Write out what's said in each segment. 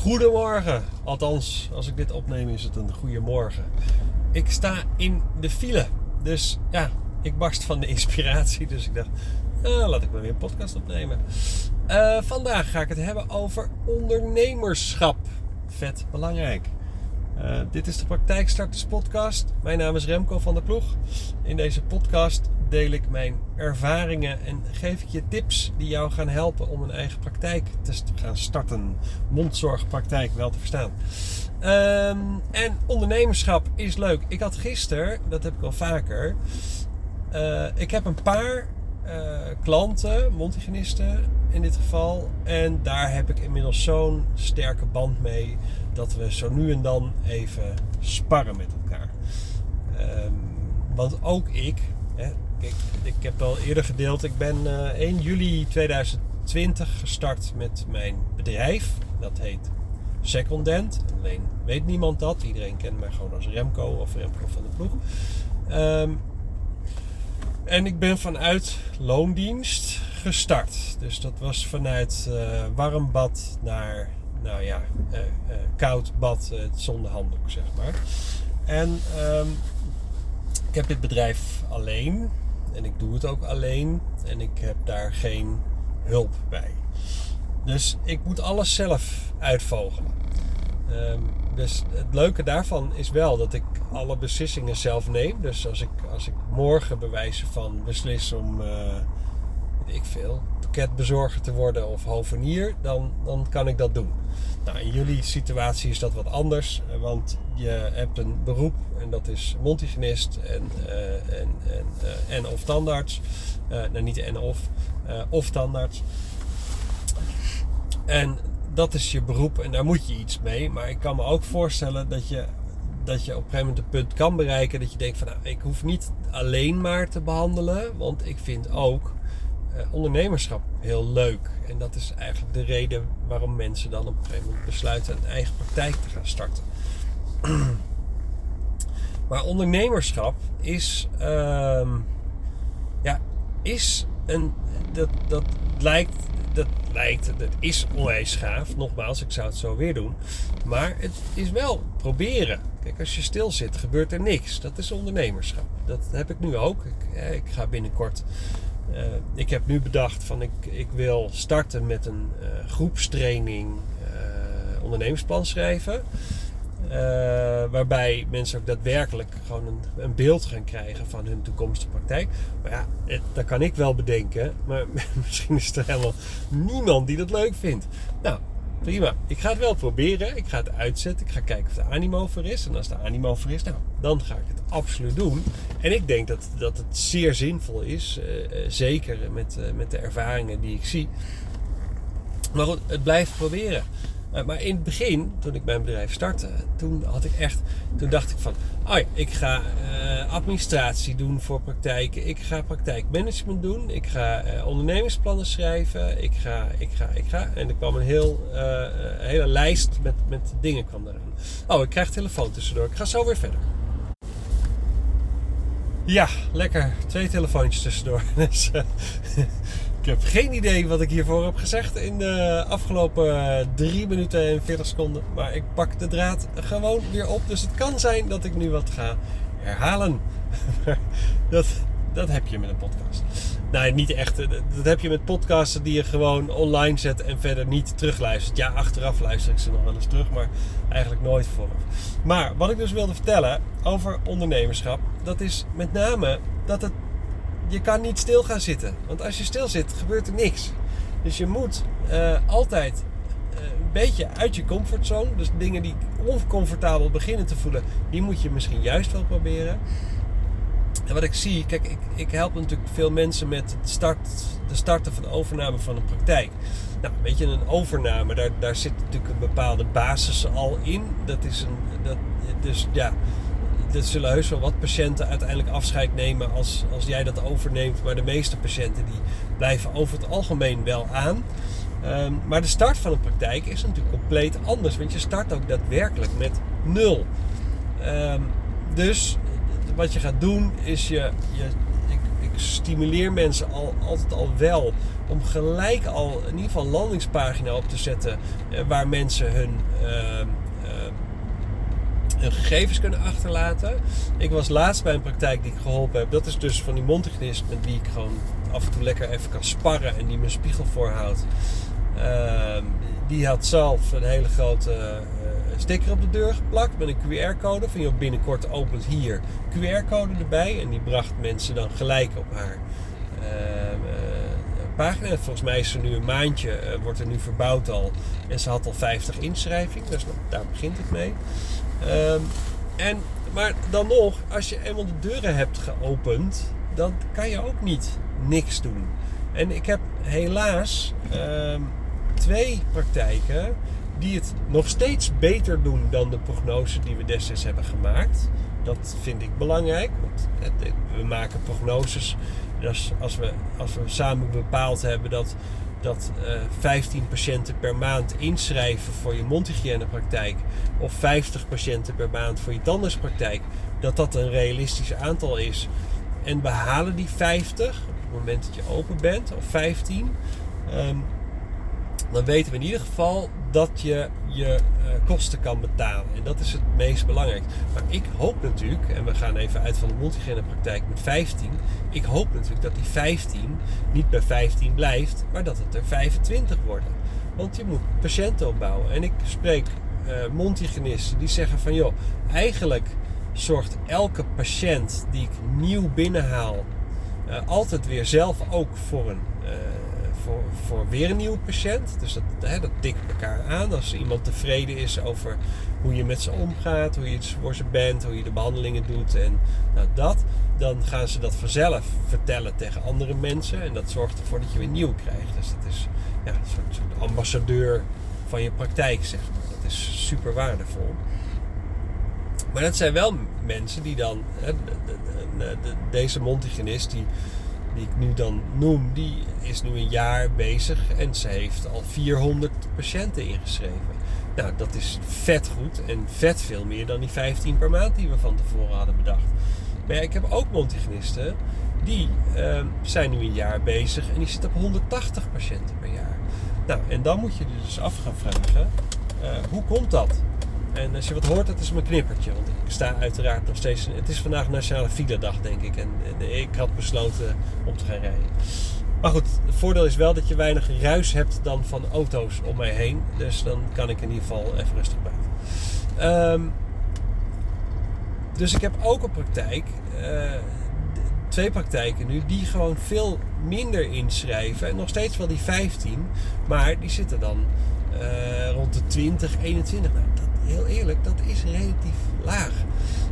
Goedemorgen. Althans, als ik dit opneem is het een goede morgen. Ik sta in de file. Dus ja, ik barst van de inspiratie. Dus ik dacht, eh, laat ik maar weer een podcast opnemen. Uh, vandaag ga ik het hebben over ondernemerschap. Vet belangrijk. Uh, dit is de Praktijkstarters podcast. Mijn naam is Remco van der Ploeg. In deze podcast deel ik mijn ervaringen en geef ik je tips die jou gaan helpen om een eigen praktijk te gaan starten. Mondzorgpraktijk wel te verstaan. Um, en ondernemerschap is leuk. Ik had gisteren, dat heb ik al vaker, uh, ik heb een paar uh, klanten, mondhygiënisten in dit geval. En daar heb ik inmiddels zo'n sterke band mee dat we zo nu en dan even sparren met elkaar. Um, want ook ik, hè, ik, ik heb al eerder gedeeld, ik ben uh, 1 juli 2020 gestart met mijn bedrijf. Dat heet Secondent. Alleen weet niemand dat. Iedereen kent mij gewoon als Remco of Remco van de ploeg. Um, en ik ben vanuit loondienst gestart. Dus dat was vanuit uh, warm bad naar, nou ja, uh, koud bad zonder handdoek, zeg maar. En um, ik heb dit bedrijf alleen. En ik doe het ook alleen. En ik heb daar geen hulp bij. Dus ik moet alles zelf uitvogelen. Um, dus het leuke daarvan is wel dat ik alle beslissingen zelf neem. Dus als ik, als ik morgen bewijzen van beslis om, uh, weet ik veel, pakketbezorger te worden of hovenier, dan, dan kan ik dat doen. Nou, in jullie situatie is dat wat anders, want je hebt een beroep en dat is mondhygiënist en, uh, en, en, uh, en of tandarts. nou, niet en of, of tandarts. En dat is je beroep en daar moet je iets mee. Maar ik kan me ook voorstellen dat je, dat je op een gegeven moment een punt kan bereiken dat je denkt van nou, ik hoef niet alleen maar te behandelen. Want ik vind ook eh, ondernemerschap heel leuk. En dat is eigenlijk de reden waarom mensen dan op een gegeven moment besluiten een eigen praktijk te gaan starten. maar ondernemerschap is, uh, ja, is een, dat, dat lijkt dat lijkt, dat is onwijs gaaf. Nogmaals, ik zou het zo weer doen. Maar het is wel proberen. Kijk, als je stil zit, gebeurt er niks. Dat is ondernemerschap. Dat heb ik nu ook. Ik, ik ga binnenkort. Uh, ik heb nu bedacht van ik, ik wil starten met een uh, groepstraining uh, ondernemersplan schrijven. Waarbij mensen ook daadwerkelijk gewoon een, een, beeld gaan krijgen van hun toekomstige praktijk. Maar ja, dat kan ik wel bedenken. Maar misschien is er helemaal niemand die dat leuk vindt. Nou, prima. Ik ga het wel proberen. Ik ga het uitzetten. Ik ga kijken of de animo voor is. En als de animo voor is, nou, dan ga ik het absoluut doen. En ik denk dat, dat het zeer zinvol is. Uh, uh, zeker met, met de ervaringen die ik zie. Maar goed, het blijft proberen. Uh, maar in het begin, toen ik mijn bedrijf startte, toen had ik echt, toen dacht ik van, oh ja, ik ga uh, administratie doen voor praktijken, ik ga praktijkmanagement doen, ik ga uh, ondernemingsplannen schrijven, ik ga, ik ga, ik ga. En er kwam een heel, hele lijst met, met dingen kwam eraan. Oh, ik krijg telefoon tussendoor, ik ga zo weer verder. Ja, lekker. Twee telefoontjes tussendoor. Dus, ik heb geen idee wat ik hiervoor heb gezegd in de afgelopen 3 minuten en 40 seconden. Maar ik pak de draad gewoon weer op. Dus het kan zijn dat ik nu wat ga herhalen. dat, dat heb je met een podcast. Nee, niet echt. Dat heb je met podcasten die je gewoon online zet en verder niet terugluistert. Ja, achteraf luister ik ze nog wel eens terug, maar eigenlijk nooit vooraf. Maar wat ik dus wilde vertellen over ondernemerschap, dat is met name dat het je kan niet stil gaan zitten. Want als je stil zit, gebeurt er niks. Dus je moet uh, altijd uh, een beetje uit je comfortzone. Dus dingen die oncomfortabel beginnen te voelen, die moet je misschien juist wel proberen. En wat ik zie, kijk, ik, ik help natuurlijk veel mensen met het start, de starten van de overname van een praktijk. Nou, weet je, een overname, daar, daar zit natuurlijk een bepaalde basis al in. Dat is een, dat, dus ja, er zullen heus wel wat patiënten uiteindelijk afscheid nemen als, als jij dat overneemt. Maar de meeste patiënten die blijven over het algemeen wel aan. Um, maar de start van een praktijk is natuurlijk compleet anders. Want je start ook daadwerkelijk met nul. Um, dus wat je gaat doen is je, je ik, stimuleer mensen al, altijd al wel om gelijk al in ieder geval landingspagina op te zetten eh, waar mensen hun, ehm, ehm, gegevens kunnen achterlaten. Ik was laatst bij een praktijk die ik geholpen heb. Dat is dus van die mondhygiënist met wie ik gewoon af en toe lekker even kan sparren en die mijn spiegel voorhoudt. Ehm, die had zelf een hele grote uh, sticker op de deur geplakt met een QR-code. Van joh, binnenkort opent hier QR-code erbij. En die bracht mensen dan gelijk op haar uh, Volgens mij is er nu een maandje, wordt er nu verbouwd al. En ze had al 50 inschrijvingen. Dus daar begint het mee. Ehm, en, maar dan nog, als je eenmaal de deuren hebt geopend, dan kan je ook niet niks doen. En ik heb helaas ehm, twee praktijken die het nog steeds beter doen dan de prognose die we destijds hebben gemaakt. Dat vind ik belangrijk, want we maken prognoses. Dus als we, als we samen bepaald hebben dat, dat uh, 15 patiënten per maand inschrijven voor je mondhygiënepraktijk of 50 patiënten per maand voor je tandartspraktijk, dat dat een realistisch aantal is. En we halen die 50 op het moment dat je open bent, of 15 dan weten we in ieder geval dat je je uh, kosten kan betalen. En dat is het meest belangrijk. Maar ik hoop natuurlijk, en we gaan even uit van de praktijk met 15. Ik hoop natuurlijk dat die 15 niet bij 15 blijft, maar dat het er 25 worden. Want je moet patiënten opbouwen. En ik spreek uh, mondhygiënisten die zeggen van joh, eigenlijk zorgt elke patiënt die ik nieuw binnenhaal uh, altijd weer zelf ook voor een voor, voor weer een nieuwe patiënt. Dus dat, hè, dat tikt elkaar aan. Als iemand tevreden is over hoe je met ze omgaat, hoe je voor ze bent, hoe je de behandelingen doet en nou, dat, dan gaan ze dat vanzelf vertellen tegen andere mensen. En dat zorgt ervoor dat je weer nieuw krijgt. Dus dat is ja, een soort, soort ambassadeur van je praktijk, zeg maar. Dat is super waardevol. Maar dat zijn wel mensen die dan, hè, de, de, de, deze mondhygiënist, die die ik nu dan noem, die is nu een jaar bezig en ze heeft al 400 patiënten ingeschreven. Nou, dat is vet goed en vet veel meer dan die 15 per maand die we van tevoren hadden bedacht. Maar ja, ik heb ook mondhygiënisten die uh, zijn nu een jaar bezig en die zitten op 180 patiënten per jaar. Nou, en dan moet je dus af gaan vragen, uh, hoe komt dat? En als je wat hoort, dat is mijn knippertje. Want ik sta uiteraard nog steeds. Het is vandaag Nationale File-dag, denk ik. En, ik had besloten om te gaan rijden. Maar goed, het voordeel is wel dat je weinig ruis hebt dan van auto's om mij heen. Dus dan kan ik in ieder geval even rustig praten. Um, dus ik heb ook een praktijk. Uh, twee praktijken nu die gewoon veel minder inschrijven. En nog steeds wel die 15. Maar die zitten dan uh, rond de 20, 21. Nou, dat heel eerlijk, dat is relatief laag.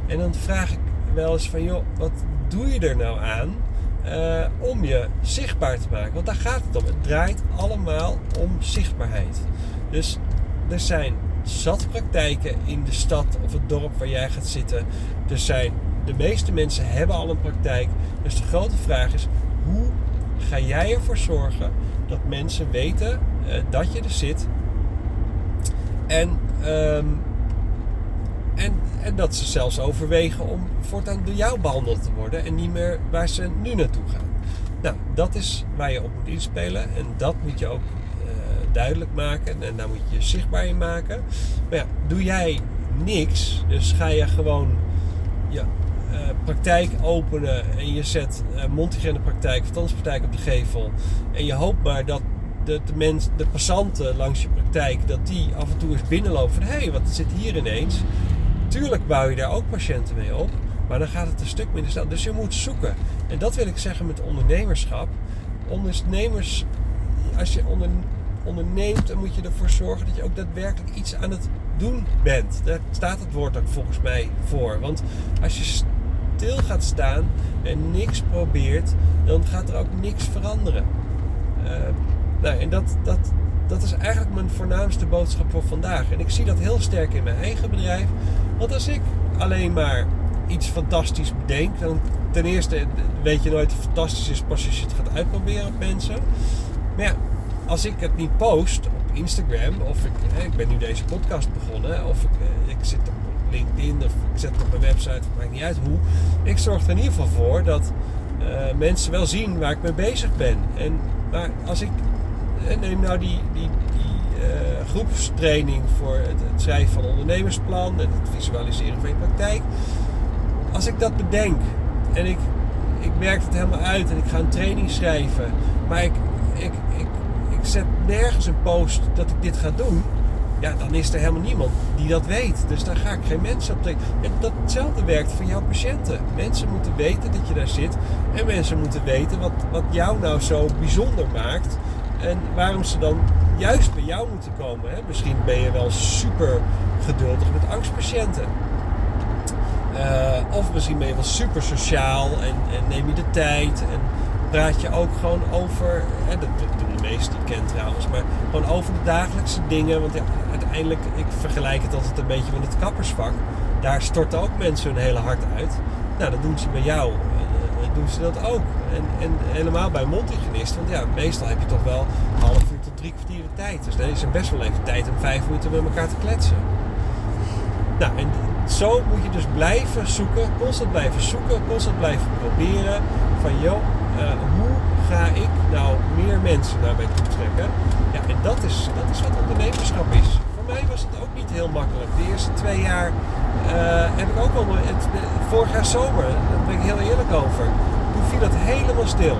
En dan vraag ik wel eens van, joh, wat doe je er nou aan uh, om je zichtbaar te maken? Want daar gaat het om. Het draait allemaal om zichtbaarheid. Dus er zijn zat praktijken in de stad of het dorp waar jij gaat zitten. Er zijn, de meeste mensen hebben al een praktijk. Dus de grote vraag is, hoe ga jij ervoor zorgen dat mensen weten uh, dat je er zit en um, en, en dat ze zelfs overwegen om voortaan door jou behandeld te worden en niet meer waar ze nu naartoe gaan. Nou, dat is waar je op moet inspelen en dat moet je ook uh, duidelijk maken en daar moet je je zichtbaar in maken. Maar ja, doe jij niks, dus ga je gewoon ja, uh, praktijk openen en je zet uh, mondhygiëne praktijk of tandartspraktijk op de gevel en je hoopt maar dat de, de, de passanten langs je praktijk, dat die af en toe eens binnenlopen van hé, hey, wat zit hier ineens? Tuurlijk bouw je daar ook patiënten mee op, maar dan gaat het een stuk minder snel. Dus je moet zoeken. En dat wil ik zeggen met ondernemerschap. Ondernemers, als je onder, onderneemt, dan moet je ervoor zorgen dat je ook daadwerkelijk iets aan het doen bent. Daar staat het woord ook volgens mij voor. Want als je stil gaat staan en niks probeert, dan gaat er ook niks veranderen. Uh, nou, en dat, dat, dat is eigenlijk mijn voornaamste boodschap voor vandaag. En ik zie dat heel sterk in mijn eigen bedrijf. Want als ik alleen maar iets fantastisch bedenk, dan ten eerste weet je nooit het fantastisch is pas als je het gaat uitproberen op mensen. Maar ja, als ik het niet post op Instagram, of ik, ik ben nu deze podcast begonnen, of ik, eh, ik zit op LinkedIn, of ik zet het op mijn website, het maakt niet uit hoe. Ik zorg er in ieder geval voor dat eh, mensen wel zien waar ik mee bezig ben. En, maar als ik neem nou die, die groepstraining voor het, schrijven van ondernemersplan en het visualiseren van je praktijk. Als ik dat bedenk en ik, ik werk het helemaal uit en ik ga een training schrijven, maar ik, ik, ik, ik zet nergens een post dat ik dit ga doen ja, dan is er helemaal niemand die dat weet. Dus daar ga ik geen mensen op trekken. En datzelfde werkt voor jouw patiënten. Mensen moeten weten dat je daar zit. En mensen moeten weten wat, wat jou nou zo bijzonder maakt. En waarom ze dan juist bij jou moeten komen. Hè? Misschien ben je wel super geduldig met angstpatiënten. Uh, of misschien ben je wel super sociaal en, en neem je de tijd. En praat je ook gewoon over, hè, dat doen de meesten die kent trouwens, maar gewoon over de dagelijkse dingen. Want ja, uiteindelijk, ik vergelijk het altijd een beetje met het kappersvak. Daar storten ook mensen hun hele hart uit. Nou, dat doen ze bij jou. Uh, doen ze dat ook. En, en helemaal bij mondhygiënist. Want ja, meestal heb je toch wel half uur tot drie kwartier tijd. Dus dan is best wel even tijd om vijf minuten met elkaar te kletsen. Nou, en zo moet je dus blijven zoeken, constant blijven zoeken, constant blijven proberen. Van joh, uh, hoe ga ik nou meer mensen naar mij toe trekken? Ja, en dat is, dat is wat ondernemerschap is. Mij was het ook niet heel makkelijk. De eerste twee jaar uh, heb ik ook al, het, vorig jaar zomer, daar ben ik heel eerlijk over, toen viel het helemaal stil.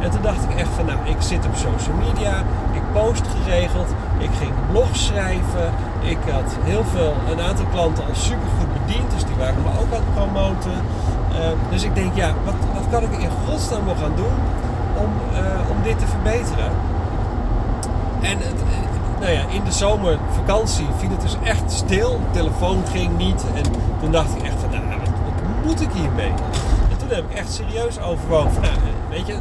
En toen dacht ik echt van, nou, ik zit op social media, ik post geregeld, ik ging blogs schrijven, ik had heel veel, een aantal klanten al super goed bediend, dus die waren me ook aan het promoten. Ehm, dus ik denk, ja, wat, wat kan ik in godsnaam nog gaan doen om, eh, om dit te verbeteren? En het, nou ja, in de zomervakantie viel het dus echt stil. De telefoon ging niet. En toen dacht ik echt van, nou, wat, moet ik hiermee? En toen heb ik echt serieus overwogen nou, weet je,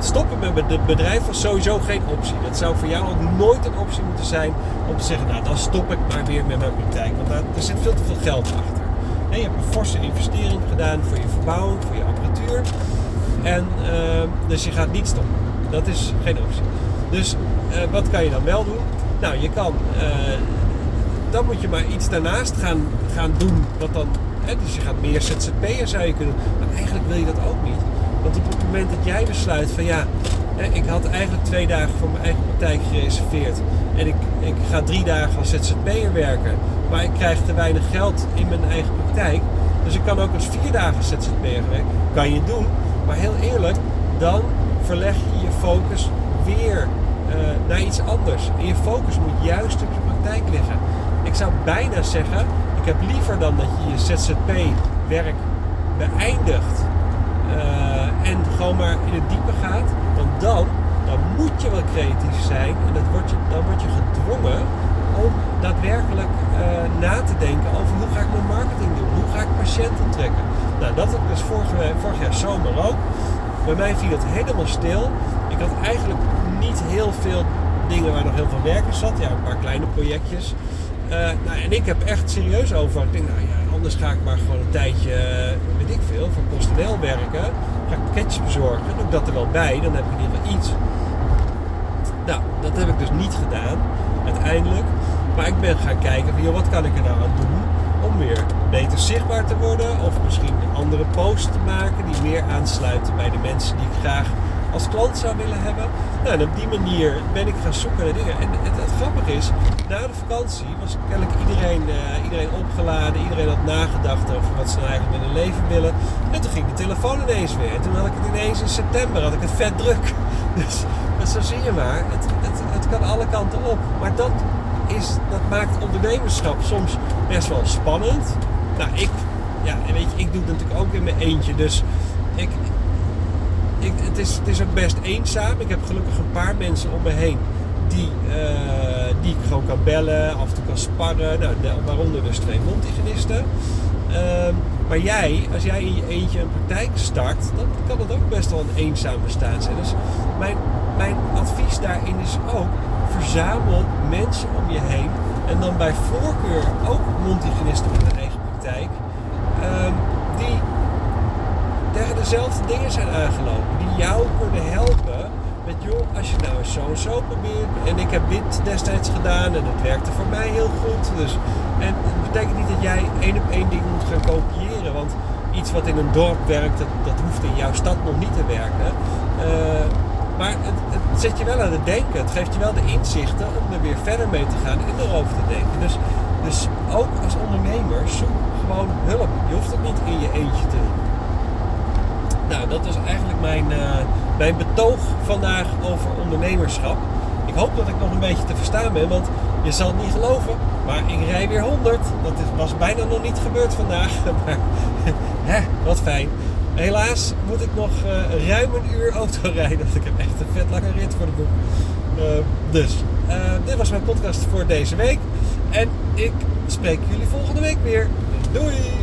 stoppen met het bedrijf was sowieso geen optie. Dat zou voor jou ook nooit een optie moeten zijn om te zeggen, nou dan stop ik maar weer met mijn praktijk. Want daar, er zit veel te veel geld achter. En je hebt een forse investering gedaan voor je verbouwing, voor je apparatuur. En uh, dus je gaat niet stoppen. Dat is geen optie. Dus uh, wat kan je dan wel doen? Nou, je kan. Uh, dan moet je maar iets daarnaast gaan, gaan doen. Wat dan, hè, dus je gaat meer ZZP'er zou je kunnen. Maar eigenlijk wil je dat ook niet. Want op het moment dat jij besluit van ja, ik had eigenlijk twee dagen voor mijn eigen praktijk gereserveerd. En ik, ik ga drie dagen als ZZP'er werken. Maar ik krijg te weinig geld in mijn eigen praktijk. Dus ik kan ook als vier dagen ZZP'er werken. Kan je doen. Maar heel eerlijk, dan verleg je je focus weer uh, naar iets anders. En je focus moet juist op je praktijk liggen. Ik zou bijna zeggen, ik heb liever dan dat je je ZZP-werk beëindigt uh, en gewoon maar in het diepe gaat. Want dan, dan moet je wel creatief zijn en dat je, dan word je gedwongen om daadwerkelijk uh, na te denken over hoe ga ik mijn marketing doen, hoe ga ik patiënten trekken. Nou, dat had ik dus vorig jaar zomer ook. Bij mij viel het helemaal stil. Ik had eigenlijk niet heel veel dingen waar nog heel veel werk in zat. Ja, een paar kleine projectjes. Uh, nou, en ik heb echt serieus over. Ik denk, nou ja, anders ga ik maar gewoon een tijdje, weet ik veel, voor PostNL werken. Ga ik pakketjes bezorgen. Doe ik dat er wel bij, dan heb ik in ieder geval iets. Nou, dat heb ik dus niet gedaan, uiteindelijk. Maar ik ben gaan kijken van, joh, wat kan ik er nou aan doen beter zichtbaar te worden. Of misschien andere posts te maken die meer aansluiten bij de mensen die ik graag als klant zou willen hebben. Nou, en op die manier ben ik gaan zoeken naar dingen. En het, grappige is, na de vakantie was kennelijk iedereen, uh, iedereen opgeladen. Iedereen had nagedacht over wat ze nou eigenlijk met hun leven willen. En toen ging de telefoon ineens weer. En toen had ik het ineens in september, had ik het vet druk. Dus, dus zo zie je maar, het, het, het kan alle kanten op. Maar dat, is, dat maakt ondernemerschap soms best wel spannend. Nou, ik, ja, weet je, ik doe het natuurlijk ook in mijn eentje. Dus ik, ik, het, is, het is ook best eenzaam. Ik heb gelukkig een paar mensen om me heen die, uh, die ik gewoon kan bellen, af en toe kan sparren. Nou, waaronder dus twee mondhygiënisten. Uh, maar jij, als jij in je eentje een praktijk start, dan kan het ook best wel een eenzaam bestaan zijn. Dus mijn, mijn advies daarin is ook, verzamel mensen om je heen. En dan bij voorkeur ook mondhygiënisten met een eigen praktijk. Uh, die tegen dezelfde dingen zijn aangelopen. Die jou kunnen helpen met joh, als je nou eens zo en zo probeert. En ik heb dit destijds gedaan en het werkte voor mij heel goed. Dus, en het betekent niet dat jij één op één ding moet gaan kopiëren. Want iets wat in een dorp werkt, dat, dat hoeft in jouw stad nog niet te werken. Eh, maar het, zet je wel aan het denken. Het geeft je wel de inzichten om er weer verder mee te gaan en erover te denken. Dus, dus ook als ondernemer, zoek gewoon hulp. Je hoeft het niet in je eentje te doen. Nou, dat is eigenlijk mijn, uh, mijn betoog vandaag over ondernemerschap. Ik hoop dat ik nog een beetje te verstaan ben, want je zal het niet geloven, maar ik rij weer 100. Dat was bijna nog niet gebeurd vandaag, maar hè, wat fijn. Helaas moet ik nog uh, ruim een uur auto rijden, want ik heb echt een vet lange rit voor de boek. Uh, dus, dit was mijn podcast voor deze week. En ik spreek jullie volgende week weer. Doei!